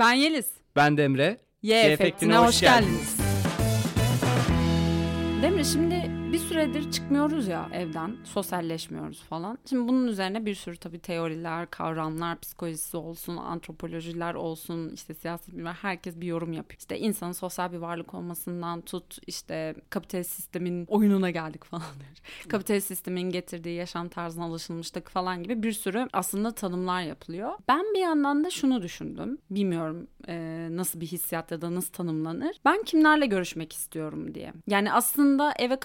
Ben Yeliz. Ben de Emre. Y, Y efektine, hoş geldiniz. Demre şimdi süredir çıkmıyoruz ya evden, sosyalleşmiyoruz falan. Şimdi bunun üzerine bir sürü tabii teoriler, kavramlar, psikolojisi olsun, antropolojiler olsun, işte siyasi bilimler herkes bir yorum yapıyor. İşte insanın sosyal bir varlık olmasından tut, işte kapitalist sistemin oyununa geldik falan. Kapitalist sistemin getirdiği yaşam tarzına alışılmışlık falan gibi bir sürü aslında tanımlar yapılıyor. Ben bir yandan da şunu düşündüm. Bilmiyorum e, nasıl bir hissiyat ya da nasıl tanımlanır. Ben kimlerle görüşmek istiyorum diye. Yani aslında eve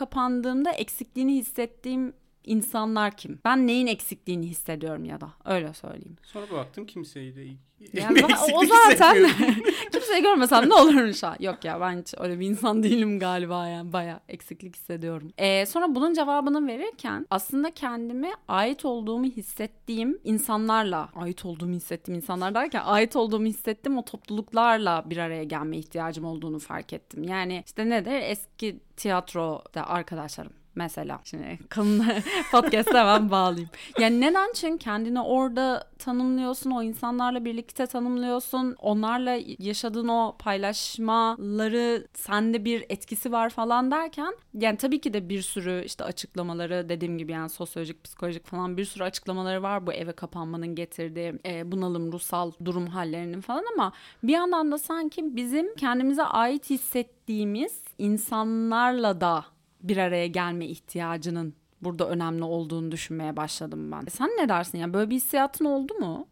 eksikliğini hissettiğim insanlar kim? Ben neyin eksikliğini hissediyorum ya da öyle söyleyeyim. Sonra baktım kimseyle ilgili. Yani o zaten kimseyi görmesem ne olurmuş ha. Yok ya ben hiç öyle bir insan değilim galiba yani baya eksiklik hissediyorum. Ee, sonra bunun cevabını verirken aslında kendime ait olduğumu hissettiğim insanlarla ait olduğumu hissettiğim insanlar derken ait olduğumu hissettiğim o topluluklarla bir araya gelme ihtiyacım olduğunu fark ettim. Yani işte nedir eski tiyatroda arkadaşlarım mesela. Şimdi kanını podcast'a hemen bağlayayım. Yani neden? Çünkü kendini orada tanımlıyorsun, o insanlarla birlikte tanımlıyorsun. Onlarla yaşadığın o paylaşmaları sende bir etkisi var falan derken yani tabii ki de bir sürü işte açıklamaları dediğim gibi yani sosyolojik, psikolojik falan bir sürü açıklamaları var bu eve kapanmanın getirdiği e, bunalım, ruhsal durum hallerinin falan ama bir yandan da sanki bizim kendimize ait hissettiğimiz insanlarla da bir araya gelme ihtiyacının burada önemli olduğunu düşünmeye başladım ben. Sen ne dersin ya? Böyle bir hissiyatın oldu mu?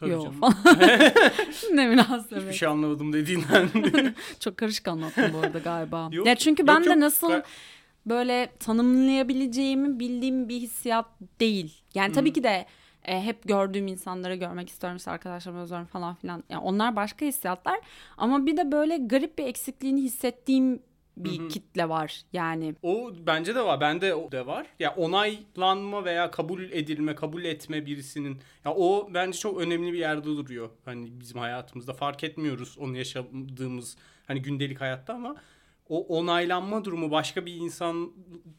Tabii Yok canım. ne münasebet. Hiçbir şey anlamadım dediğinden. Çok karışık anlattım bu arada galiba. Yok, ya çünkü yok, ben de nasıl Ben- böyle tanımlayabileceğimi bildiğim bir hissiyat değil. Yani tabii ki de e, hep gördüğüm insanları görmek istiyorum işte arkadaşlarımı özlüyorum falan filan. Yani onlar başka hissiyatlar ama bir de böyle garip bir eksikliğini hissettiğim bir kitle var yani. o bence de var. Bende da var. Ya onaylanma veya kabul edilme, kabul etme birisinin. Ya o bence çok önemli bir yerde duruyor. Hani bizim hayatımızda fark etmiyoruz onu yaşadığımız hani gündelik hayatta ama o onaylanma durumu başka bir insan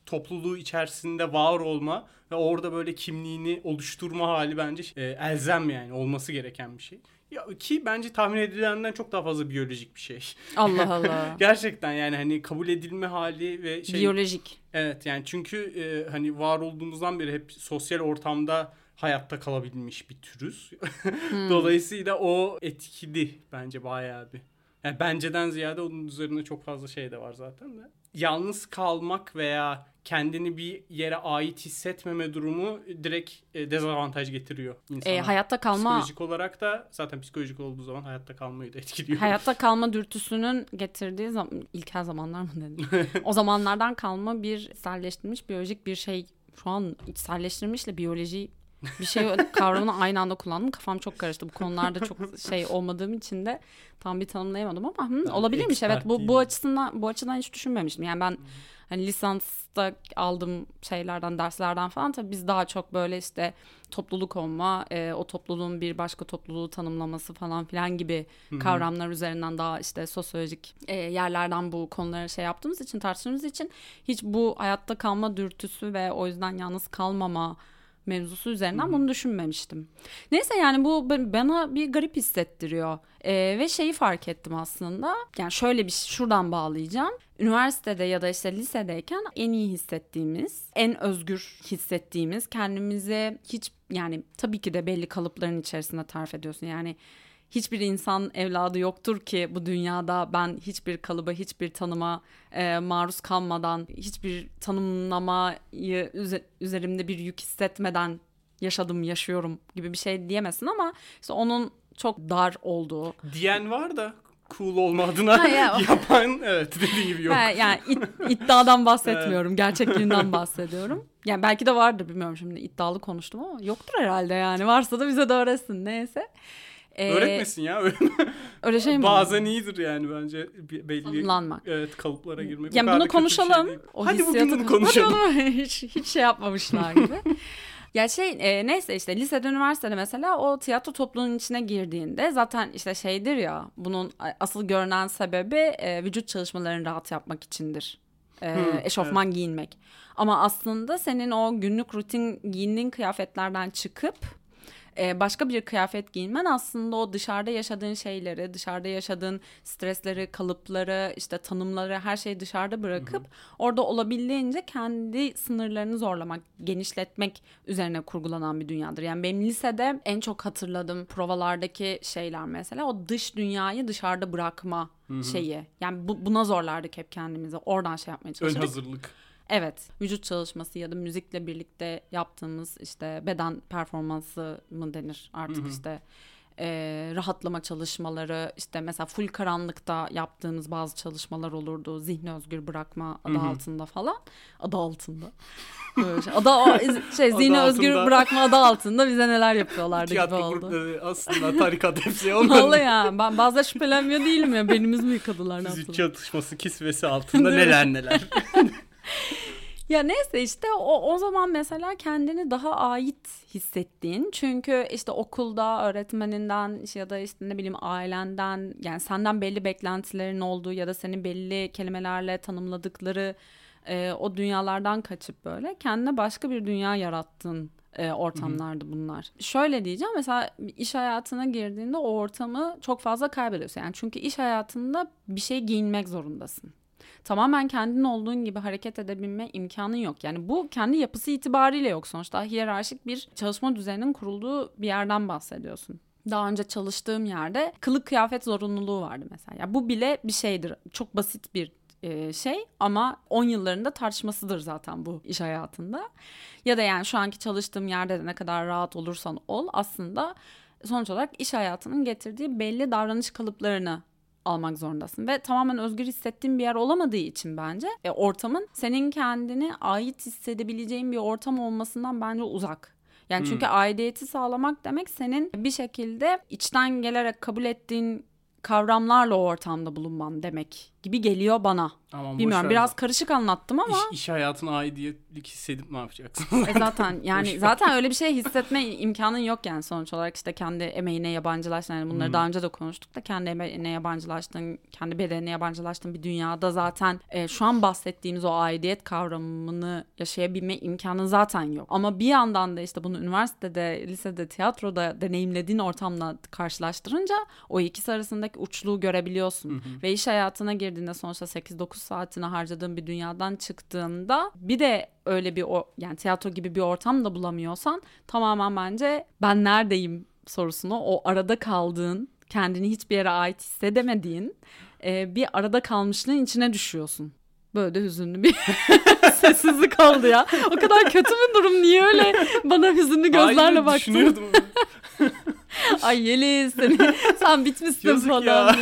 topluluğu içerisinde var olma ve orada böyle kimliğini oluşturma hali bence e, elzem yani olması gereken bir şey. Ya ki bence tahmin edilenden çok daha fazla biyolojik bir şey. Allah Allah. Gerçekten yani hani kabul edilme hali ve şey Biyolojik. evet yani çünkü e, hani var olduğumuzdan beri hep sosyal ortamda hayatta kalabilmiş bir türüz. Dolayısıyla o etkili bence bayağı bir. Yani benceden ziyade onun üzerine çok fazla şey de var zaten de. Yalnız kalmak veya kendini bir yere ait hissetmeme durumu direkt e, dezavantaj getiriyor insana. E, hayatta kalma Psikolojik olarak da zaten psikolojik olduğu zaman hayatta kalmayı da etkiliyor. hayatta kalma dürtüsünün getirdiği zaman ilkel zamanlar mı dedim? o zamanlardan kalma bir içselleştirilmiş biyolojik bir şey. Şu an içselleştirilmişle biyoloji bir şey kavramını aynı anda kullandım. Kafam çok karıştı. Bu konularda çok şey olmadığım için de tam bir tanımlayamadım ama hı, olabilirmiş evet. Bu bu açısından bu açıdan hiç düşünmemiştim. Yani ben hani lisansta aldığım şeylerden, derslerden falan tabii biz daha çok böyle işte topluluk olma, e, o topluluğun bir başka topluluğu tanımlaması falan filan gibi kavramlar üzerinden daha işte sosyolojik e, yerlerden bu konuları şey yaptığımız için tartıştığımız için hiç bu hayatta kalma dürtüsü ve o yüzden yalnız kalmama mevzusu üzerinden bunu düşünmemiştim. Neyse yani bu bana bir garip hissettiriyor. Ee, ve şeyi fark ettim aslında. Yani şöyle bir şuradan bağlayacağım. Üniversitede ya da işte lisedeyken en iyi hissettiğimiz, en özgür hissettiğimiz, kendimizi hiç yani tabii ki de belli kalıpların içerisinde tarif ediyorsun. Yani hiçbir insan evladı yoktur ki bu dünyada ben hiçbir kalıba, hiçbir tanıma e, maruz kalmadan, hiçbir tanımlamayı üze- üzerimde bir yük hissetmeden yaşadım, yaşıyorum gibi bir şey diyemezsin ama işte onun çok dar olduğu. Diyen var da cool olma adına Ha, ya, yapan evet dediği gibi yok. Ha, yani it- iddiadan bahsetmiyorum, gerçekliğinden bahsediyorum. Yani belki de vardır bilmiyorum şimdi iddialı konuştum ama yoktur herhalde yani. Varsa da bize de öğretsin neyse. Ee, Öğretmesin ya. Öyle şey mi? Bazen iyidir yani bence belli Tanımlanmak. evet kalıplara girmek. Yani bunu şey konuşalım. değil. o Hadi bugün bunu kon- konuşalım. Hadi onu hiç, hiç şey yapmamışlar gibi. Ya şey e, neyse işte lisede üniversitede mesela o tiyatro topluluğunun içine girdiğinde zaten işte şeydir ya bunun asıl görünen sebebi e, vücut çalışmalarını rahat yapmak içindir. E, Hmm, eşofman giyinmek. Ama aslında senin o günlük rutin giyindiğin kıyafetlerden çıkıp e, başka bir kıyafet giyinmen aslında o dışarıda yaşadığın şeyleri, dışarıda yaşadığın stresleri, kalıpları, işte tanımları her şeyi dışarıda bırakıp orada olabildiğince kendi sınırlarını zorlamak, genişletmek üzerine kurgulanan bir dünyadır. Yani benim lisede en çok hatırladığım provalardaki şeyler mesela o dış dünyayı dışarıda bırakma şeyi. Yani bu, buna zorlardık hep kendimizi. Oradan şey yapmaya Ön çalıştık. hazırlık. Evet, vücut çalışması ya da müzikle birlikte yaptığımız işte beden performansı mı denir artık işte e, rahatlama çalışmaları işte mesela full karanlıkta yaptığımız bazı çalışmalar olurdu zihni özgür bırakma adı altında falan adı altında Böyle şey. Adı, şey, zihni Adı özgür altında. bırakma adı altında bize neler yapıyorlardı gibi Tiyatro oldu. grupları aslında tarikat hepsi onların. Vallahi ya ben bazen şüphelenmiyor değilim ya benimiz mi yıkadılar ne yaptılar? çatışması kisvesi altında neler neler. Ya neyse işte o, o zaman mesela kendini daha ait hissettiğin çünkü işte okulda öğretmeninden ya da işte ne bileyim ailenden yani senden belli beklentilerin olduğu ya da seni belli kelimelerle tanımladıkları e, o dünyalardan kaçıp böyle kendine başka bir dünya yarattın e, ortamlardı bunlar. Şöyle diyeceğim mesela iş hayatına girdiğinde o ortamı çok fazla kaybediyorsun. Yani çünkü iş hayatında bir şey giyinmek zorundasın tamamen kendin olduğun gibi hareket edebilme imkanın yok. Yani bu kendi yapısı itibariyle yok sonuçta. Hiyerarşik bir çalışma düzeninin kurulduğu bir yerden bahsediyorsun. Daha önce çalıştığım yerde kılık kıyafet zorunluluğu vardı mesela. Ya bu bile bir şeydir. Çok basit bir e, şey ama 10 yıllarında tartışmasıdır zaten bu iş hayatında. Ya da yani şu anki çalıştığım yerde de ne kadar rahat olursan ol aslında sonuç olarak iş hayatının getirdiği belli davranış kalıplarını almak zorundasın ve tamamen özgür hissettiğin bir yer olamadığı için bence e, ortamın senin kendini ait hissedebileceğin bir ortam olmasından bence uzak. Yani çünkü aidiyeti sağlamak demek senin bir şekilde içten gelerek kabul ettiğin kavramlarla o ortamda bulunman demek gibi geliyor bana. Aman Bilmiyorum biraz karışık anlattım ama İş, iş hayatına aidiyetlik hissedip ne yapacaksın? e zaten yani zaten öyle bir şey hissetme imkanın yok yani sonuç olarak. İşte kendi emeğine yabancılaştın yani bunları daha önce de konuştuk da kendi emeğine yabancılaştın kendi bedenine yabancılaştın bir dünyada zaten e, şu an bahsettiğimiz o aidiyet kavramını yaşayabilme imkanın zaten yok. Ama bir yandan da işte bunu üniversitede lisede tiyatroda deneyimlediğin ortamla karşılaştırınca o ikisi arasındaki uçluğu görebiliyorsun. Ve iş hayatına girdiğinde sonuçta 8-9 saatini harcadığın bir dünyadan çıktığında bir de öyle bir o yani tiyatro gibi bir ortam da bulamıyorsan tamamen bence ben neredeyim sorusunu o arada kaldığın kendini hiçbir yere ait hissedemediğin e, bir arada kalmışlığın içine düşüyorsun. Böyle de hüzünlü bir sessizlik oldu ya. O kadar kötü bir durum. Niye öyle bana hüzünlü gözlerle Hayır, baktın? Düşünüyordum. Ay Yeliz seni, sen bitmişsin Yazık falan. ya.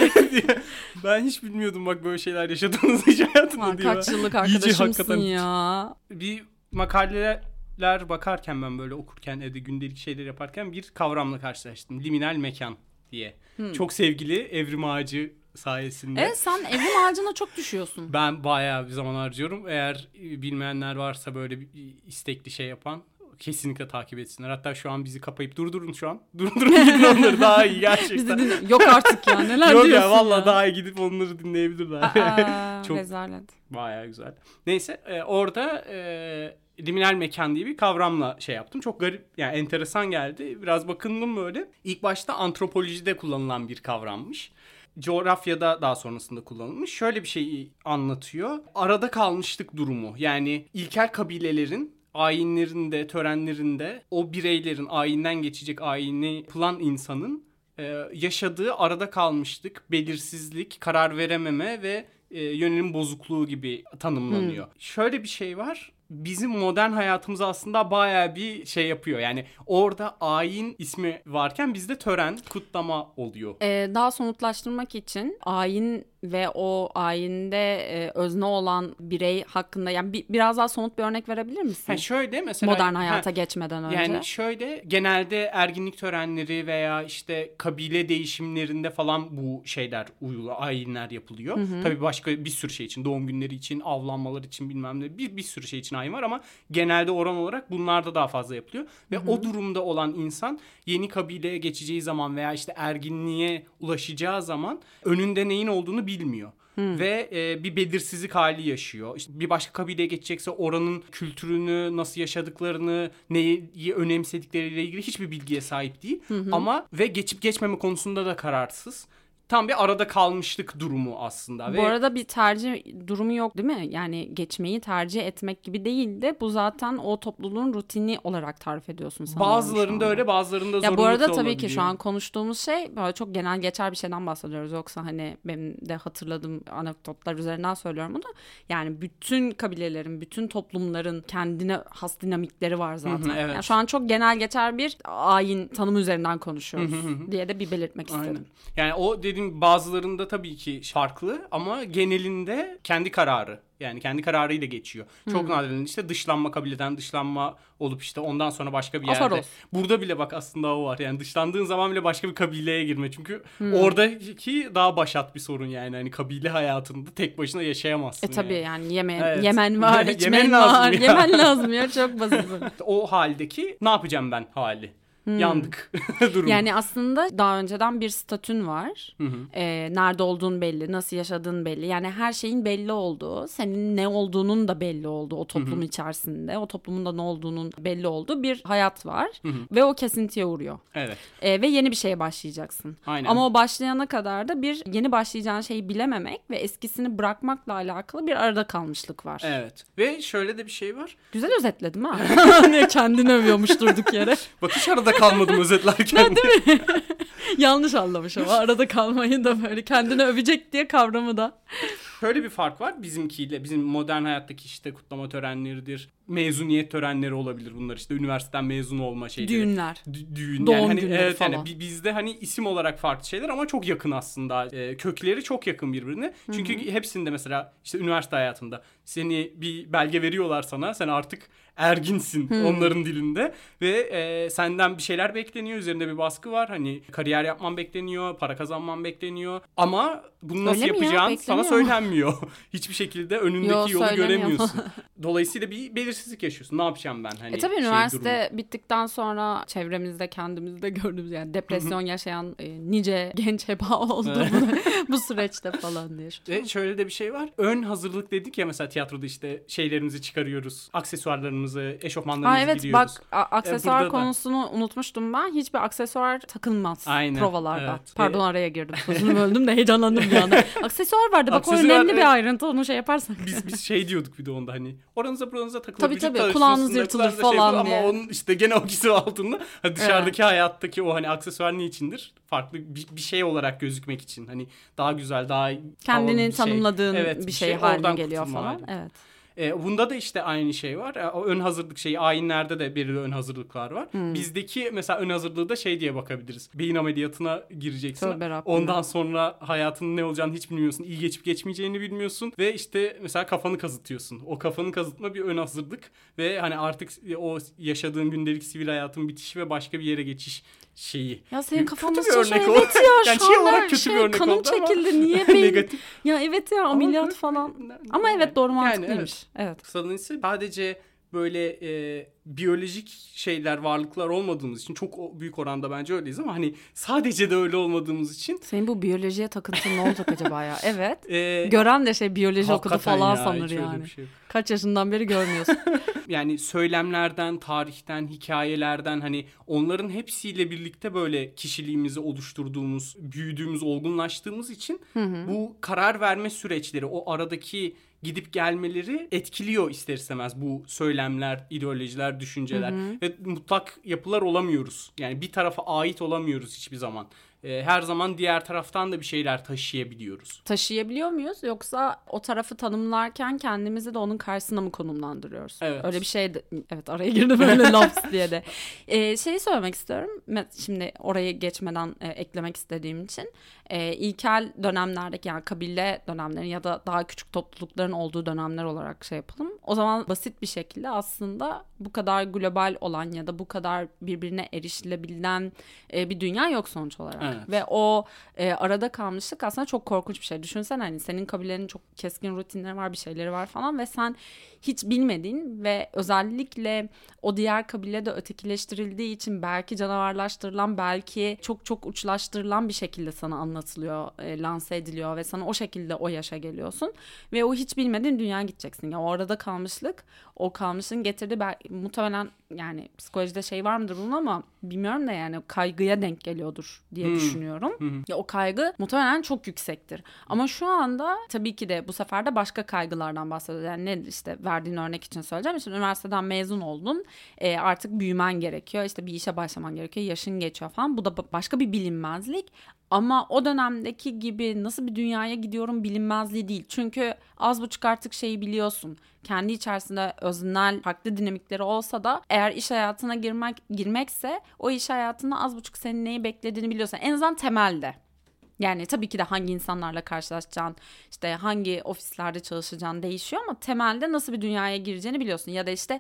ben hiç bilmiyordum bak böyle şeyler yaşadığınız iş hayatında Aman, diye. kaç yıllık arkadaşımsın ya. Bir makaleler bakarken ben böyle okurken evde gündelik şeyler yaparken bir kavramla karşılaştım. Liminal mekan diye. Çok sevgili Evrim Ağacı sayesinde. Evet sen evrim ağacına çok düşüyorsun. Ben bayağı bir zaman harcıyorum. Eğer e, bilmeyenler varsa böyle bir istekli şey yapan kesinlikle takip etsinler. Hatta şu an bizi kapayıp durdurun şu an. Durdurun gidin onları daha iyi Bizi gerçekten. dinle. Yok artık ya neler Yok diyorsun ya valla daha iyi gidip onları dinleyebilirler. Aa, Çok- rezalet. Bayağı güzel. Neyse e, orada e, liminal mekan diye bir kavramla şey yaptım. Çok garip yani enteresan geldi. Biraz bakındım böyle. İlk başta antropolojide kullanılan bir kavrammış. Coğrafyada daha sonrasında kullanılmış. Şöyle bir şey anlatıyor. Arada kalmışlık durumu. Yani ilkel kabilelerin ayinlerinde, törenlerinde o bireylerin ayinden geçecek ayini yapılan insanın e, yaşadığı arada kalmışlık, belirsizlik, karar verememe ve e, yönelim bozukluğu gibi tanımlanıyor. Şöyle bir şey var. Bizim modern hayatımız aslında bayağı bir şey yapıyor. Yani orada ayin ismi varken bizde tören, kutlama oluyor. Ee, daha somutlaştırmak için ayin ve o ayinde e, özne olan birey hakkında yani bi- biraz daha somut bir örnek verebilir misin? Ha şöyle mesela Modern ha, hayata geçmeden önce. Yani şöyle genelde erginlik törenleri veya işte kabile değişimlerinde falan bu şeyler uyulu ayinler yapılıyor. Tabii başka bir sürü şey için doğum günleri için avlanmalar için bilmem ne bir, bir sürü şey için ayin var ama genelde oran olarak bunlarda daha fazla yapılıyor. Ve o durumda olan insan yeni kabileye geçeceği zaman veya işte erginliğe ulaşacağı zaman önünde neyin olduğunu bilmiyor. Ve e, bir belirsizlik hali yaşıyor. İşte bir başka kabileye geçecekse oranın kültürünü, nasıl yaşadıklarını, neyi önemsedikleriyle ilgili hiçbir bilgiye sahip değil. Ama ve geçip geçmeme konusunda da kararsız. Tam bir arada kalmışlık durumu aslında. Bu ve arada bir tercih durumu yok değil mi? Yani geçmeyi tercih etmek gibi değil de bu zaten o topluluğun rutini olarak tarif ediyorsun sanırım bazılarında öyle bazılarında Ya zorunluluk bu arada da tabii ki şu an konuştuğumuz şey böyle çok genel geçer bir şeyden bahsediyoruz. Yoksa hani benim de hatırladığım anekdotlar üzerinden söylüyorum bunu. Yani bütün kabilelerin, bütün toplumların kendine has dinamikleri var zaten. evet. Yani şu an çok genel geçer bir ayin tanımı üzerinden konuşuyoruz diye de bir belirtmek Aynen. istedim. Yani o dediğim bazılarında tabii ki farklı ama genelinde kendi kararı. Yani kendi kararıyla geçiyor. Çok nadiren işte dışlanma kabileden dışlanma olup işte ondan sonra başka bir yerde. Afaros. Burada bile bak aslında o var. Yani dışlandığın zaman bile başka bir kabileye girme. Çünkü oradaki daha başat bir sorun yani. Hani kabile hayatında tek başına yaşayamazsın. E tabii yani. yani Yemen, Evet. Yemen var, Yemen içmen lazım var. ya. Yemen lazım ya çok basit. O haldeki ne yapacağım ben hali. Yandık durum. Yani aslında daha önceden bir statün var. Hı hı. Ee, nerede olduğun belli, nasıl yaşadığın belli. Yani her şeyin belli olduğu, senin ne olduğunun da belli olduğu o toplum içerisinde, o toplumun da ne olduğunun belli olduğu bir hayat var. Ve o kesintiye uğruyor. Evet. Ee, ve yeni bir şeye başlayacaksın. Aynen. Ama o başlayana kadar da bir yeni başlayacağın şeyi bilememek ve eskisini bırakmakla alakalı bir arada kalmışlık var. Evet. Ve şöyle de bir şey var. Güzel özetledim ha. Ne Kendini övüyormuş durduk yere. Bak hiç arada kalmadım özetlerken. Yanlış anlamış ama arada kalmayı da böyle kendini övecek diye kavramı da. Şöyle bir fark var bizimkiyle. Bizim modern hayattaki işte kutlama törenleridir. Mezuniyet törenleri olabilir bunlar işte. Üniversiteden mezun olma şeyleri. Düğünler. Dü- düğün. Doğum yani hani, günleri evet, yani falan. bi- bizde hani isim olarak farklı şeyler ama çok yakın aslında. Ee, kökleri çok yakın birbirine. Çünkü hepsinde mesela işte üniversite hayatında seni bir belge veriyorlar sana. Sen artık erginsin onların dilinde ve e, senden bir şeyler bekleniyor. Üzerinde bir baskı var. Hani kariyer yapman bekleniyor, para kazanman bekleniyor. Ama bunu nasıl Öyle mi ya? yapacağın sana söylenmiyor. Hiçbir şekilde önündeki Yo, yolu göremiyorsun. Dolayısıyla bir belirsizlik yaşıyorsun. Ne yapacağım ben? Hani E tabii şey üniversite durumu. bittikten sonra çevremizde kendimizde gördüğümüz yani depresyon yaşayan e, nice genç heba oldu bu, bu süreçte falan diye. Ve şöyle de bir şey var. Ön hazırlık dedik ya mesela tiyatroda işte şeylerimizi çıkarıyoruz. Aksesuarlarımızı, eşofmanlarımızı Ha evet bak a- aksesuar burada da. konusunu unutmuştum ben. Hiçbir aksesuar takılmaz Aynen, provalarda. evet. Pardon E- araya girdim. Sözünü böldüm de heyecanlandım bir anda. Aksesuar vardı bak o Aksesuar, önemli evet. bir ayrıntı onu şey yaparsak. Biz biz şey diyorduk bir de onda hani oranıza buranıza takılır. Tabii, tabii, kulağınız yırtılır şey falan yapılır diye. Ama onun işte gene o ikisi altında hani dışarıdaki hayattaki o hani aksesuar niçindir? Farklı bir, bir şey olarak gözükmek için. Hani daha güzel, daha Kendini bir şey. tanımladığın Evet, bir şey, haline oradan geliyor falan. hali. Evet. E, bunda da işte aynı şey var. E, o ön hazırlık şeyi ayinlerde de belirli ön hazırlıklar var. Hmm. Bizdeki mesela ön hazırlığı da şey diye bakabiliriz. Beyin ameliyatına gireceksin. Ondan sonra hayatının ne olacağını hiç bilmiyorsun. İyi geçip geçmeyeceğini bilmiyorsun ve işte mesela kafanı kazıtıyorsun. O kafanı kazıtma bir ön hazırlık ve hani artık o yaşadığın gündelik sivil hayatın bitişi ve başka bir yere geçiş şeyi. Ya senin Kötü kafan bir çalışıyor? örnek. Evet ya Yani şey olarak kötü şey bir örnek kanım oldu ama çekildi. Niye beyin? Negatif. ya evet ya ameliyat falan. Ama evet doğru mantıklıymış. Evet. Sadece sadece böyle e, biyolojik şeyler, varlıklar olmadığımız için çok büyük oranda bence öyleyiz ama hani sadece de öyle olmadığımız için Senin bu biyolojiye takıntın ne olacak acaba ya? Evet. e, Gören de şey biyoloji okudu falan ya, sanır yani. şey yok. Kaç yaşından beri görmüyorsun. Yani söylemlerden, tarihten, hikayelerden hani onların hepsiyle birlikte böyle kişiliğimizi oluşturduğumuz, büyüdüğümüz, olgunlaştığımız için bu karar verme süreçleri, o aradaki gidip gelmeleri etkiliyor ister istemez bu söylemler, ideolojiler, düşünceler ve mutlak yapılar olamıyoruz. Yani bir tarafa ait olamıyoruz hiçbir zaman. Ee, her zaman diğer taraftan da bir şeyler taşıyabiliyoruz. Taşıyabiliyor muyuz yoksa o tarafı tanımlarken kendimizi de onun karşısına mı konumlandırıyoruz? Evet. Öyle bir şey de, evet araya girdim böyle laps diye de. Ee, şeyi söylemek istiyorum. Şimdi orayı geçmeden e, eklemek istediğim için. E, ilkel dönemlerdeki yani kabile dönemlerin ya da daha küçük toplulukların olduğu dönemler olarak şey yapalım. O zaman basit bir şekilde aslında bu kadar global olan ya da bu kadar birbirine erişilebilen e, bir dünya yok sonuç olarak. Evet. Ve o e, arada kalmışlık aslında çok korkunç bir şey. Düşünsene hani senin kabilenin çok keskin rutinleri var, bir şeyleri var falan ve sen hiç bilmediğin ve özellikle o diğer kabile de ötekileştirildiği için belki canavarlaştırılan, belki çok çok uçlaştırılan bir şekilde sana anlatılıyor, e, lanse ediliyor ve sana o şekilde o yaşa geliyorsun ve o hiç bilmediğin dünya gideceksin. Yani o arada kalmışlık, o kalmışlığın getirdiği belki, muhtemelen yani psikolojide şey var mıdır bunun ama bilmiyorum da yani kaygıya denk geliyordur diye Hmm. düşünüyorum. Ya o kaygı muhtemelen çok yüksektir. Ama şu anda tabii ki de bu sefer de başka kaygılardan bahsediyoruz. Yani ne işte verdiğin örnek için söyleyeceğim. İşte üniversiteden mezun oldun. E, artık büyümen gerekiyor. İşte bir işe başlaman gerekiyor. Yaşın geçiyor falan. Bu da ba- başka bir bilinmezlik. Ama o dönemdeki gibi nasıl bir dünyaya gidiyorum bilinmezliği değil. Çünkü az buçuk artık şeyi biliyorsun. Kendi içerisinde öznel farklı dinamikleri olsa da eğer iş hayatına girmek girmekse o iş hayatında az buçuk senin neyi beklediğini biliyorsun. En azından temelde. Yani tabii ki de hangi insanlarla karşılaşacaksın, işte hangi ofislerde çalışacağın değişiyor ama temelde nasıl bir dünyaya gireceğini biliyorsun. Ya da işte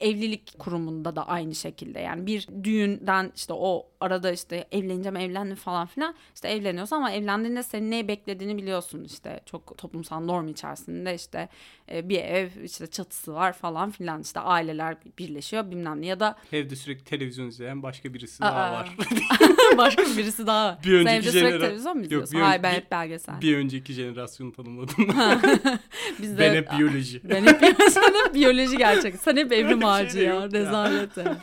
evlilik kurumunda da aynı şekilde. Yani bir düğünden işte o arada işte evleneceğim evlendim falan filan işte evleniyorsun ama evlendiğinde senin neyi beklediğini biliyorsun işte çok toplumsal norm içerisinde işte e, bir ev işte çatısı var falan filan işte aileler birleşiyor bilmem ne ya da Evde sürekli televizyon izleyen başka birisi Aa. daha var. başka birisi daha var. Bir Sen önceki evde sürekli jenera- televizyon mu Yok, izliyorsun? bir ön- Hayır ben bir- hep belgesel. bir önceki jenerasyonu tanımladım. Biz ben hep biyoloji. Ben hep, sen hep biyoloji gerçek. Sen hep evrim Öyle bir şey ağacı de ya.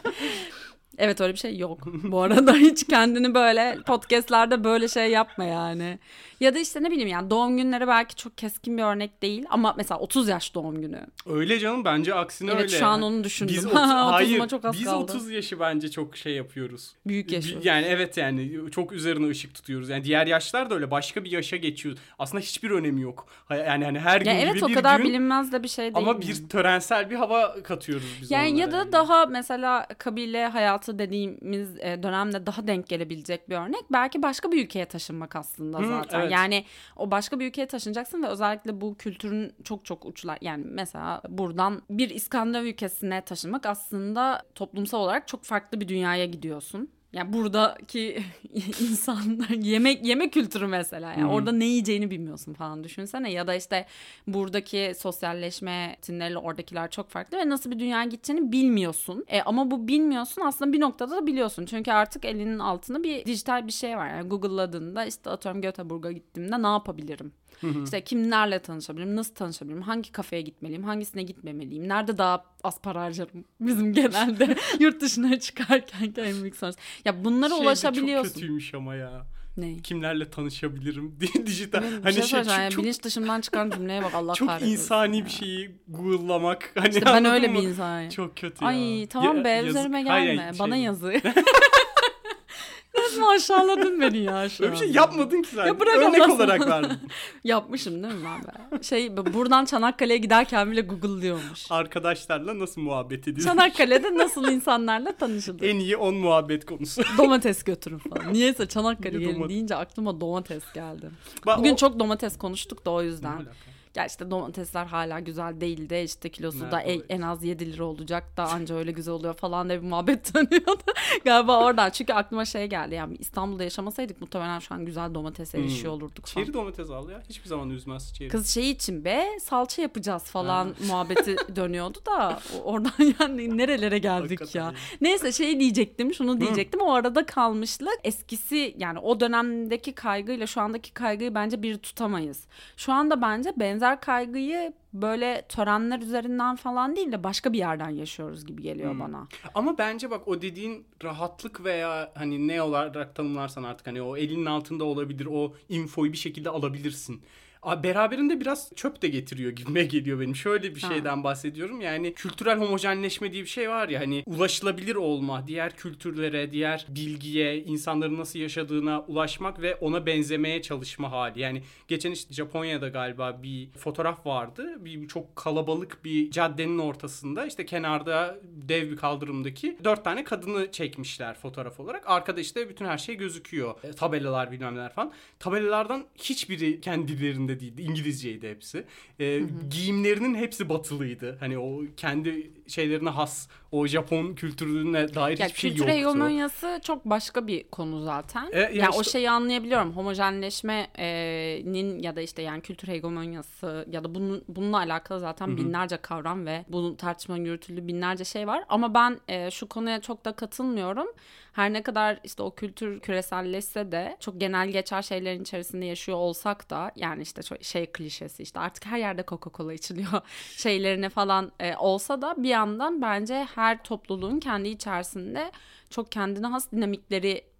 Evet öyle bir şey yok. Bu arada hiç kendini böyle podcastlerde böyle şey yapma yani. Ya da işte ne bileyim yani doğum günleri belki çok keskin bir örnek değil ama mesela 30 yaş doğum günü. Öyle canım bence aksine Evet öyle. şu an onu düşündüm. Biz 30, otuz- hayır, çok az biz kaldı. 30 yaşı bence çok şey yapıyoruz. Büyük yaşıyoruz. Yani evet yani çok üzerine ışık tutuyoruz. Yani diğer yaşlar da öyle başka bir yaşa geçiyor. Aslında hiçbir önemi yok. Yani hani her gün Ya evet gibi o bir kadar gün bilinmez de bir şey değil. ama mi? bir törensel bir hava katıyoruz biz Yani ya da yani. daha mesela kabile hayatı dediğimiz e, dönemde daha denk gelebilecek bir örnek belki başka bir ülkeye taşınmak aslında Hı, zaten. evet. Yani o başka bir ülkeye taşınacaksın ve özellikle bu kültürün çok çok uçlar yani mesela buradan bir İskandinav ülkesine taşınmak aslında toplumsal olarak çok farklı bir dünyaya gidiyorsun. Yani buradaki insanlar yemek yeme kültürü mesela yani Hı. orada ne yiyeceğini bilmiyorsun falan düşünsene ya da işte buradaki sosyalleşme rutinleriyle oradakiler çok farklı ve nasıl bir dünyaya gideceğini bilmiyorsun. E, ama bu bilmiyorsun aslında bir noktada da biliyorsun. Çünkü artık elinin altında bir dijital bir şey var. Yani Google'ladığında işte atıyorum Göteborg'a gittiğimde ne yapabilirim? İşte kimlerle tanışabilirim, nasıl tanışabilirim, hangi kafeye gitmeliyim, hangisine gitmemeliyim, nerede daha az para harcarım bizim genelde yurt dışına çıkarken en büyük sorun. Ya bunlara Şey ulaşabiliyorsun. çok kötüymüş ama ya. Ne? Kimlerle tanışabilirim diye dijital. Bir hani şey şey çok, Yani bilinç dışımdan çıkan cümleye bak Allah çok kahretsin. insani ya. bir şeyi google'lamak. Hani İşte ben öyle mı? bir insanım. Çok kötü ya. Ay tamam Ya- be yazık. üzerime gelme. hayır, Bana şey- yazı. Nasıl aşağıladın beni ya şu Öyle bir şey yapmadın ki sen. Ya bırak Örnek Allah olarak sana. verdin. Yapmışım değil mi ben be? Şey buradan Çanakkale'ye giderken bile Google'lıyormuş. Arkadaşlarla nasıl muhabbet ediyorsun? Çanakkale'de nasıl insanlarla tanışılır? En iyi 10 muhabbet konusu. domates götürün falan. Niyeyse Çanakkale Niye gelin domates? deyince aklıma domates geldi. Bak, Bugün o- çok domates konuştuk da o yüzden. Ya işte domatesler hala güzel değil de işte kilosu da Nerede en, az 7 lira olacak da anca öyle güzel oluyor falan diye bir muhabbet dönüyordu. Galiba oradan. Çünkü aklıma şey geldi yani İstanbul'da yaşamasaydık muhtemelen şu an güzel domatese Hmm. erişiyor olurduk falan. Çeri domates al ya. Hiçbir zaman üzmez çeri. Kız şey için be salça yapacağız falan Ha. muhabbeti dönüyordu da oradan yani nerelere geldik Hakikaten ya. Neyse şey diyecektim şunu diyecektim o arada kalmışlık eskisi yani o dönemdeki kaygıyla şu andaki kaygıyı bence bir tutamayız. Şu anda bence benzer kaygıyı böyle törenler üzerinden falan değil de başka bir yerden yaşıyoruz gibi geliyor Hmm. bana. Ama bence bak o dediğin rahatlık veya hani ne olarak tanımlarsan artık hani o elinin altında olabilir o infoyu bir şekilde alabilirsin. Beraberinde biraz çöp de getiriyor gibime geliyor benim. Şöyle bir Ha. şeyden bahsediyorum. Yani kültürel homojenleşme diye bir şey var ya hani ulaşılabilir olma, diğer kültürlere, diğer bilgiye, insanların nasıl yaşadığına ulaşmak ve ona benzemeye çalışma hali. Yani geçen işte Japonya'da galiba bir fotoğraf vardı. Bir çok kalabalık bir caddenin ortasında işte kenarda dev bir kaldırımdaki dört tane kadını çekmişler fotoğraf olarak. Arkada işte bütün her şey gözüküyor. E, tabelalar bilmem neler falan. Tabelalardan hiçbiri kendilerinde değildi. İngilizceydi hepsi. E, Giyimlerinin hepsi batılıydı. Hani o kendi şeylerine has o Japon kültürüne dair Ya hiçbir şey kültür yoktu. hegemonyası çok başka bir konu zaten. E, ya yani o işte- şeyi anlayabiliyorum. Homojenleşmenin ya da işte yani kültür hegemonyası ya da bunun bununla alakalı zaten binlerce kavram ve bunun tartışmanın yürütüldüğü binlerce şey var. Ama ben e, şu konuya çok da katılmıyorum. Her ne kadar işte o kültür küreselleşse de çok genel geçer şeylerin içerisinde yaşıyor olsak da yani işte şey klişesi işte artık her yerde Coca-Cola içiliyor şeylerine falan e, olsa da bir yandan bence her topluluğun kendi içerisinde çok kendine has dinamikleri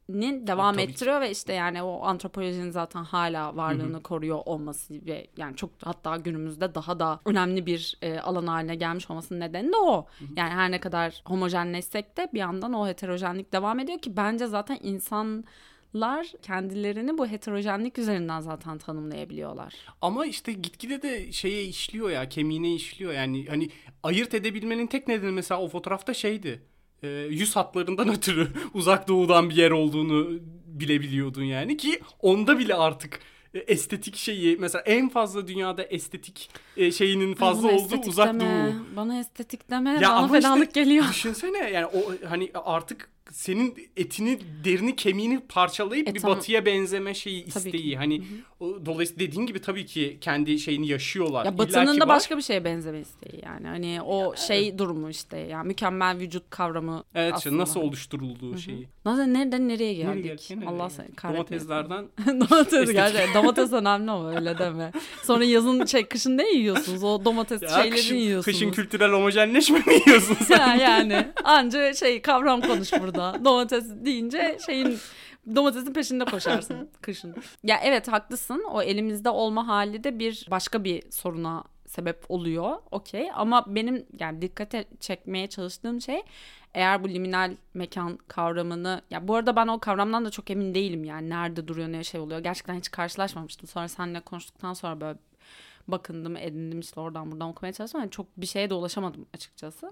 devam Tabii ki. ettiriyor ve işte yani o antropolojinin zaten hala varlığını koruyor olması ve yani çok hatta günümüzde daha da önemli bir e, alan haline gelmiş olmasının nedeni de o. Yani her ne kadar homojenleşsek de bir yandan o heterojenlik devam ediyor ki bence zaten insanlar kendilerini bu heterojenlik üzerinden zaten tanımlayabiliyorlar. Ama işte gitgide de şeye işliyor ya kemiğine işliyor yani hani ayırt edebilmenin tek nedeni mesela o fotoğrafta şeydi. E, yüz hatlarından ötürü uzak doğudan bir yer olduğunu bilebiliyordun yani ki onda bile artık e, estetik şeyi mesela en fazla dünyada estetik e, şeyinin fazla Bana olduğu uzak deme, doğu. Bana estetik deme. Ya bana ama işte geliyor. Düşünsene yani o hani artık senin etini, derini, kemiğini parçalayıp E bir tamam. batıya benzeme şeyi isteği. ki. Hani o, dolayısıyla dediğin gibi tabii ki kendi şeyini yaşıyorlar. Ya Batı'nın da var. başka bir şeye benzeme isteği yani. Hani o şey durumu işte ya mükemmel vücut kavramı Evet aslında. nasıl oluşturulduğu şeyi. Nasıl nereden nereye geldik? Nereye geldik, nereye Allah seni kahretmesin. Domateslerden domates gerçekten domates önemli ama öyle deme. Sonra yazın şey kışın ne yiyorsunuz? O domates ya şeyleri kışın, yiyorsunuz. kışın kültürel homojenleşme mi yiyorsun sen? ya yani anca şey kavram konuş burada. Domates deyince şeyin domatesin peşinde koşarsın kışın. Ya evet haklısın. O elimizde olma hali de bir başka bir soruna sebep oluyor. Okey ama benim yani dikkate çekmeye çalıştığım şey eğer bu liminal mekan kavramını ya bu arada ben o kavramdan da çok emin değilim yani nerede duruyor ne şey oluyor. Gerçekten hiç karşılaşmamıştım. Sonra seninle konuştuktan sonra böyle bakındım edindim işte oradan buradan okumaya çalıştım. Yani çok bir şeye de ulaşamadım açıkçası.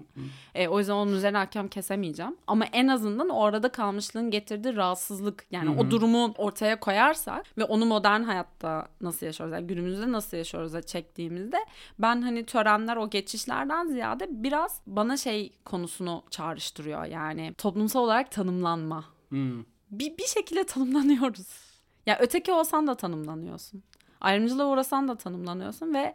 E, o yüzden onun üzerine hakem kesemeyeceğim. Ama en azından o arada kalmışlığın getirdiği rahatsızlık yani o durumu ortaya koyarsak ve onu modern hayatta nasıl yaşıyoruz yani günümüzde nasıl yaşıyoruz çektiğimizde ben hani törenler o geçişlerden ziyade biraz bana şey konusunu çağrıştırıyor yani toplumsal olarak tanımlanma. Hmm. Bir, bir şekilde tanımlanıyoruz. Ya öteki olsan da tanımlanıyorsun. Ayrımcılığa uğrasan da tanımlanıyorsun ve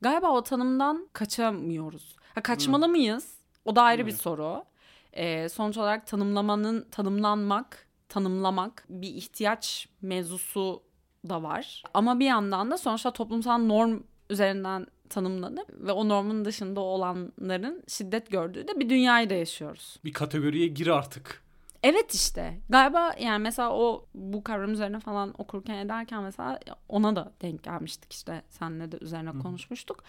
galiba o tanımdan kaçamıyoruz. Ha, kaçmalı mıyız? O da ayrı bir soru. Ee, sonuç olarak tanımlamanın tanımlanmak, tanımlamak bir ihtiyaç mevzusu da var. Ama bir yandan da sonuçta toplumsal norm üzerinden tanımlanıp ve o normun dışında olanların şiddet gördüğü de bir dünyayı da yaşıyoruz. Bir kategoriye gir artık. Evet işte. Galiba yani mesela o bu kavram üzerine falan okurken ederken mesela ona da denk gelmiştik işte. Seninle de üzerine konuşmuştuk.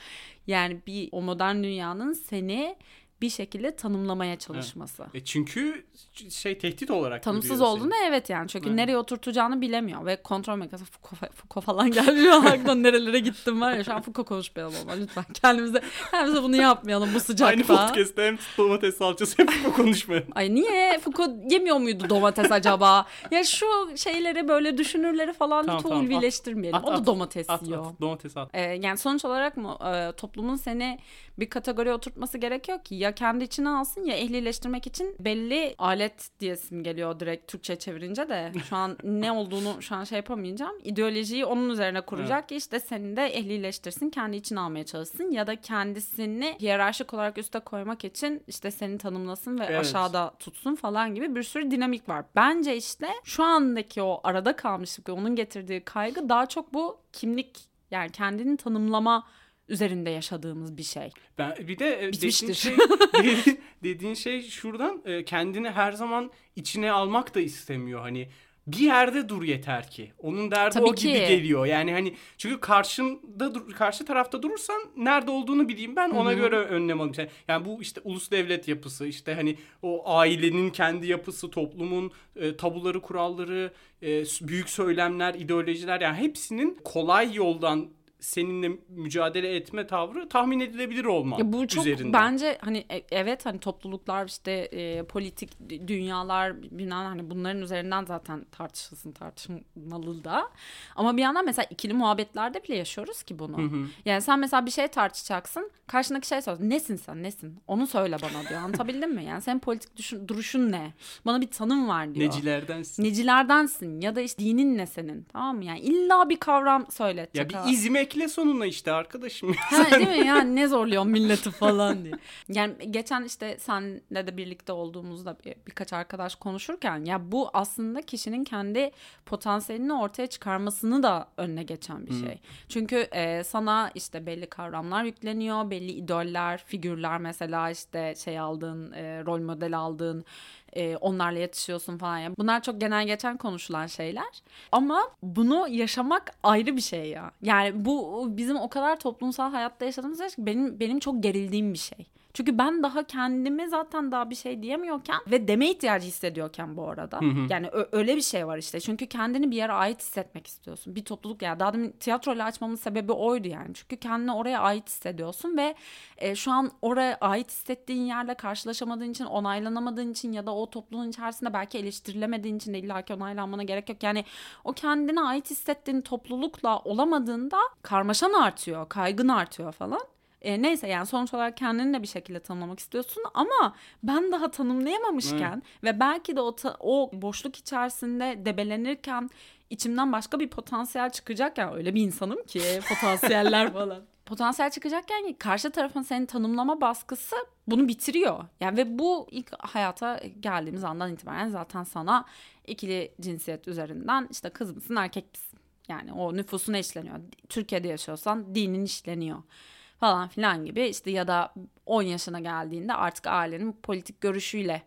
Yani bir o modern dünyanın seni bir şekilde tanımlamaya çalışması. E çünkü şey tehdit olarak Tanımsız görüyor seni. evet yani çünkü Evet. nereye oturtacağını bilemiyor ve kontrol mekanizması Foucault, Foucault falan gelmiyor aklıma nerelere gittim var ya şu an Foucault konuşmayalım ama lütfen kendimize kendimize bunu yapmayalım bu sıcakta. Aynı podcast'te hem domates salçası hem de konuşmayalım. Ay niye Foucault yemiyor muydu domates acaba? ya şu şeyleri böyle düşünürleri falan Tamam, tamam, at. ulvileştirmeyelim. At, o da at, domates At, yiyor. at, domates at. Ee, yani sonuç olarak mı e, toplumun seni bir kategoriye oturtması gerekiyor ki ya kendi içine alsın ya ehlileştirmek için belli alet diyesim geliyor direkt Türkçe çevirince de şu an ne olduğunu şu an şey yapamayacağım. İdeolojiyi onun üzerine kuracak ki işte seni de ehlileştirsin kendi içine almaya çalışsın ya da kendisini hiyerarşik olarak üste koymak için işte seni tanımlasın ve Evet. aşağıda tutsun falan gibi bir sürü dinamik var. Bence işte şu andaki o arada kalmışlık ve onun getirdiği kaygı daha çok bu kimlik yani kendini tanımlama üzerinde yaşadığımız bir şey. Ben bir de e, dediğin Bitmiştir. şey dedi- dediğin şey şuradan e, kendini her zaman içine almak da istemiyor hani bir yerde dur yeter ki. Onun derdi Tabii o gibi ki. geliyor. Yani hani çünkü karşında dur, karşı tarafta durursan nerede olduğunu bileyim ben ona göre önlem alayım. Yani bu işte ulus devlet yapısı, işte hani o ailenin kendi yapısı, toplumun e, tabuları, kuralları, e, büyük söylemler, ideolojiler yani hepsinin kolay yoldan seninle mücadele etme tavrı tahmin edilebilir olma Ya bu çok üzerinde. bence hani e- evet hani topluluklar işte e, politik dü- dünyalar bilmem hani bunların üzerinden zaten tartışılsın tartışmalı da. Ama bir yandan mesela ikili muhabbetlerde bile yaşıyoruz ki bunu. Yani sen mesela bir şey tartışacaksın. Karşındaki şey soruyor. Nesin sen nesin? Onu söyle bana diyor. Anlatabildim mi? Yani senin politik düşün, duruşun ne? Bana bir tanım ver diyor. Necilerdensin. Necilerdensin ya da işte dinin ne senin tamam mı? Yani illa bir kavram söyletecek. Ya ha. bir izim ekle sonuna işte arkadaşım. Ha, değil mi yani ne zorluyor milleti falan diye. Yani geçen işte senle de birlikte olduğumuzda bir, birkaç arkadaş konuşurken ya bu aslında kişinin kendi potansiyelini ortaya çıkarmasını da önüne geçen bir şey. Çünkü e, sana işte belli kavramlar yükleniyor, belli idoller, figürler mesela işte şey aldığın, e, rol model aldığın e, onlarla yetişiyorsun falan. Yani bunlar çok genel geçen konuşulan şeyler. Ama bunu yaşamak ayrı bir şey ya. Yani bu bizim o kadar toplumsal hayatta yaşadığımız şey benim benim çok gerildiğim bir şey. Çünkü ben daha kendime zaten daha bir şey diyemiyorken ve deme ihtiyacı hissediyorken bu arada. Yani ö- öyle bir şey var işte. Çünkü kendini bir yere ait hissetmek istiyorsun. Bir topluluk ya. Daha demin tiyatroyla açmamın sebebi oydu yani. Çünkü kendini oraya ait hissediyorsun ve e, şu an oraya ait hissettiğin yerle karşılaşamadığın için, onaylanamadığın için ya da o topluluğun içerisinde belki eleştirilemediğin için de illaki onaylanmana gerek yok. Yani o kendine ait hissettiğin toplulukla olamadığında karmaşan artıyor, kaygın artıyor falan. E, neyse yani sonuç olarak kendini de bir şekilde tanımlamak istiyorsun ama ben daha tanımlayamamışken ve belki de o, ta- o boşluk içerisinde debelenirken içimden başka bir potansiyel çıkacakken öyle bir insanım ki potansiyeller falan. Potansiyel çıkacakken karşı tarafın seni tanımlama baskısı bunu bitiriyor. Yani ve bu ilk hayata geldiğimiz andan itibaren zaten sana ikili cinsiyet üzerinden işte kız mısın erkek misin? Yani o nüfusuna işleniyor. Türkiye'de yaşıyorsan dinin işleniyor falan filan gibi işte ya da 10 yaşına geldiğinde artık ailenin politik görüşüyle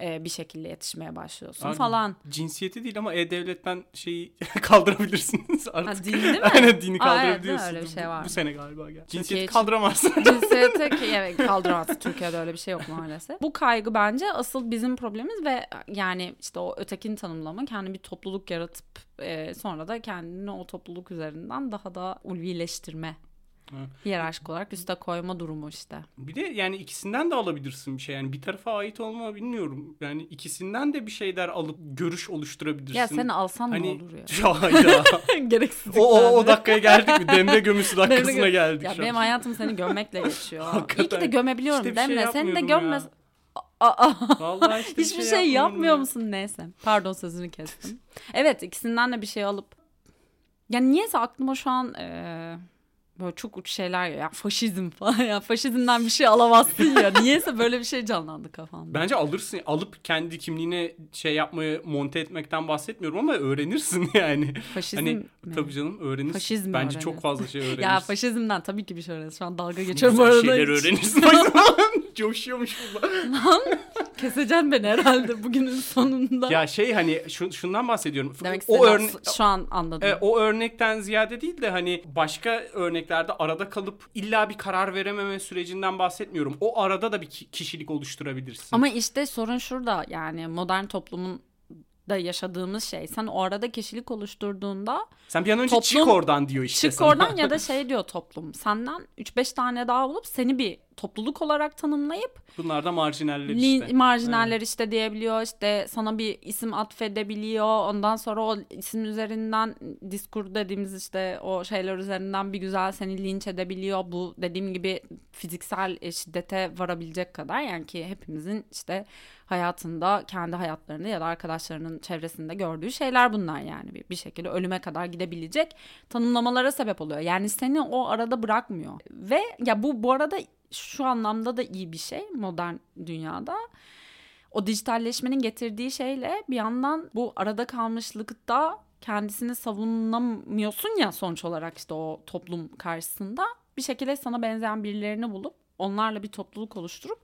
e, bir şekilde yetişmeye başlıyorsun Abi, falan. Cinsiyeti değil ama e-devletten şeyi kaldırabilirsiniz artık. Ha, dini değil mi? Aynen dini Aa, evet, kaldırabiliyorsun. Öyle bir şey Bu- var. Bu sene galiba gel. Cinsiyeti Türkiye kaldıramazsın. Cinsiyete ki- evet, kaldıramaz. Türkiye'de öyle bir şey yok maalesef. Bu kaygı bence asıl bizim problemimiz ve yani işte o ötekini tanımlama, kendi bir topluluk yaratıp e, sonra da kendini o topluluk üzerinden daha da ulvileştirme. Hiyerarşik olarak üste koyma durumu işte. Bir de yani ikisinden de alabilirsin bir şey. Yani bir tarafa ait olma bilmiyorum. Yani ikisinden de bir şeyler alıp görüş oluşturabilirsin. Ya sen alsan hani... ne olur ya? Hayda. Gereksiz. o, o, o dakikaya geldik mi? Demde gömüsü dakikasına Demde geldik Ya benim an. hayatım seni gömmekle geçiyor. İyi ki Hakikaten. de gömebiliyorum İşte bir şey Demle. Seni de yapmıyorum gömme... ya. Aa, Vallahi işte bir Hiçbir şey, yapmıyorum yapmıyor ya. musun neyse. Pardon sözünü kestim. evet ikisinden de bir şey alıp. Yani niyeyse aklıma şu an eee, böyle çok uç şeyler geliyor. ya faşizm falan ya faşizmden bir şey alamazsın ya. Niyeyse böyle bir şey canlandı kafamda. Bence alırsın. Alıp kendi kimliğine şey yapmayı monte etmekten bahsetmiyorum ama öğrenirsin yani. Faşizm hani mi? tabii canım öğrenirsin. Faşizm Bence öğrenirsin. çok fazla şey öğrenirsin. Ya faşizmden tabii ki bir şey öğreniriz. Şu an dalga Güzel geçiyorum arada. şeyler Hiç- öğrenirsin. Coşuyormuş bu. Keseceksin beni herhalde bugünün sonunda. ya şey hani şu, şundan bahsediyorum. Demek o örne- şu an anladım. E, o örnekten ziyade değil de hani başka örneklerde arada kalıp illa bir karar verememe sürecinden bahsetmiyorum. O arada da bir ki- kişilik oluşturabilirsin. Ama işte sorun şurada yani modern toplumun da yaşadığımız şey. Sen o arada kişilik oluşturduğunda Sen bir an önce çık toplum- oradan diyor işte çık sana. oradan ya da şey diyor toplum. Senden 3-5 tane daha bulup seni bir topluluk olarak tanımlayıp Bunlar da marjinaller işte. marjinaller işte diyebiliyor. İşte sana bir isim atfedebiliyor. Ondan sonra o isim üzerinden diskur dediğimiz işte o şeyler üzerinden bir güzel seni linç edebiliyor. Bu dediğim gibi fiziksel e, şiddete varabilecek kadar. Yani ki hepimizin işte hayatında kendi hayatlarında ya da arkadaşlarının çevresinde gördüğü şeyler bunlar yani. Bir, bir şekilde ölüme kadar gidebilecek tanımlamalara sebep oluyor. Yani seni o arada bırakmıyor. Ve ya bu bu arada şu anlamda da iyi bir şey modern dünyada. O dijitalleşmenin getirdiği şeyle bir yandan bu arada kalmışlıkta kendisini savunamıyorsun ya sonuç olarak işte o toplum karşısında bir şekilde sana benzeyen birilerini bulup onlarla bir topluluk oluşturup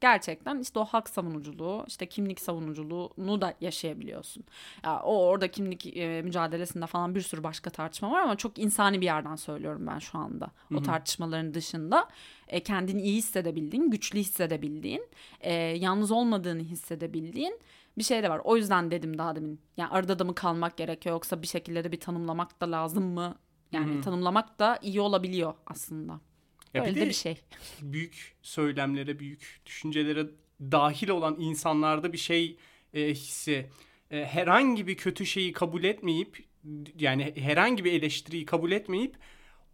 gerçekten işte o hak savunuculuğu, işte kimlik savunuculuğunu da yaşayabiliyorsun. Ya o orada kimlik e, mücadelesinde falan bir sürü başka tartışma var ama çok insani bir yerden söylüyorum ben şu anda. O tartışmaların dışında e, kendini iyi hissedebildiğin, güçlü hissedebildiğin, e, yalnız olmadığını hissedebildiğin bir şey de var. O yüzden dedim daha demin. Yani arada da mı kalmak gerekiyor yoksa bir şekilde de bir tanımlamak da lazım mı Yani Hı hı. tanımlamak da iyi olabiliyor aslında. Ya bir Öyle de de bir şey. büyük söylemlere, büyük düşüncelere dahil olan insanlarda bir şey e, hissi. E, herhangi bir kötü şeyi kabul etmeyip yani herhangi bir eleştiriyi kabul etmeyip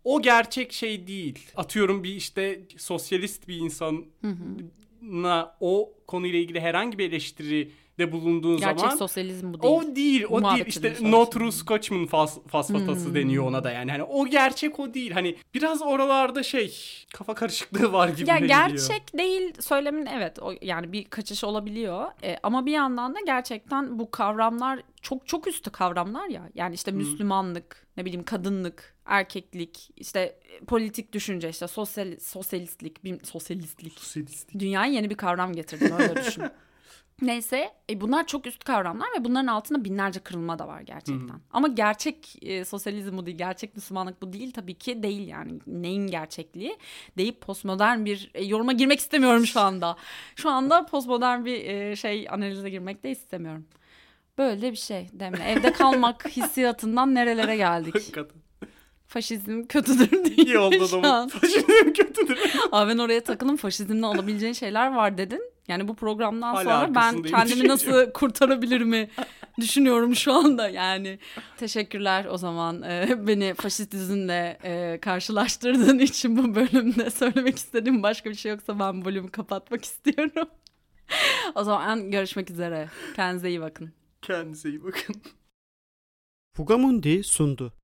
o gerçek şey değil. Atıyorum bir işte sosyalist bir insana o konuyla ilgili herhangi bir eleştiri de bulunduğun Gerçek zaman sosyalizm bu değil. o değil, o değil. İşte sonuçta. no true Scotchman fas, fasfatası Hmm. deniyor ona da yani. Hani o gerçek o değil. Hani biraz oralarda şey kafa karışıklığı var gibi Ya geliyor. gerçek değil söylemin evet o yani bir kaçış olabiliyor E, ama bir yandan da gerçekten bu kavramlar çok çok üstü kavramlar ya yani işte Müslümanlık ne bileyim kadınlık erkeklik işte politik düşünce işte sosyal sosyalistlik bir sosyalistlik Sosyalist. dünyaya yeni bir kavram getirdim öyle düşün. Neyse e, bunlar çok üst kavramlar ve bunların altında binlerce kırılma da var gerçekten. Ama gerçek e, sosyalizm bu değil, gerçek Müslümanlık bu değil tabii ki değil yani. Neyin gerçekliği deyip postmodern bir e, yoruma girmek istemiyorum şu anda. Şu anda postmodern bir e, şey analize girmek de istemiyorum. Böyle bir şey Demle. Evde kalmak hissiyatından nerelere geldik. Hakikaten. Faşizm kötüdür diye İyi oldu an. Faşizm kötüdür. Abi ben oraya takılım faşizmden alabileceğin şeyler var dedin. Yani bu programdan Hala sonra ben kendimi nasıl kurtarabilir mi düşünüyorum şu anda yani. Teşekkürler o zaman Ee, beni faşistizmle e, karşılaştırdığın için bu bölümde söylemek istediğim başka bir şey yoksa ben bölümü kapatmak istiyorum. o zaman görüşmek üzere. Kendinize iyi bakın. Kendinize iyi bakın. Fugamundi sundu.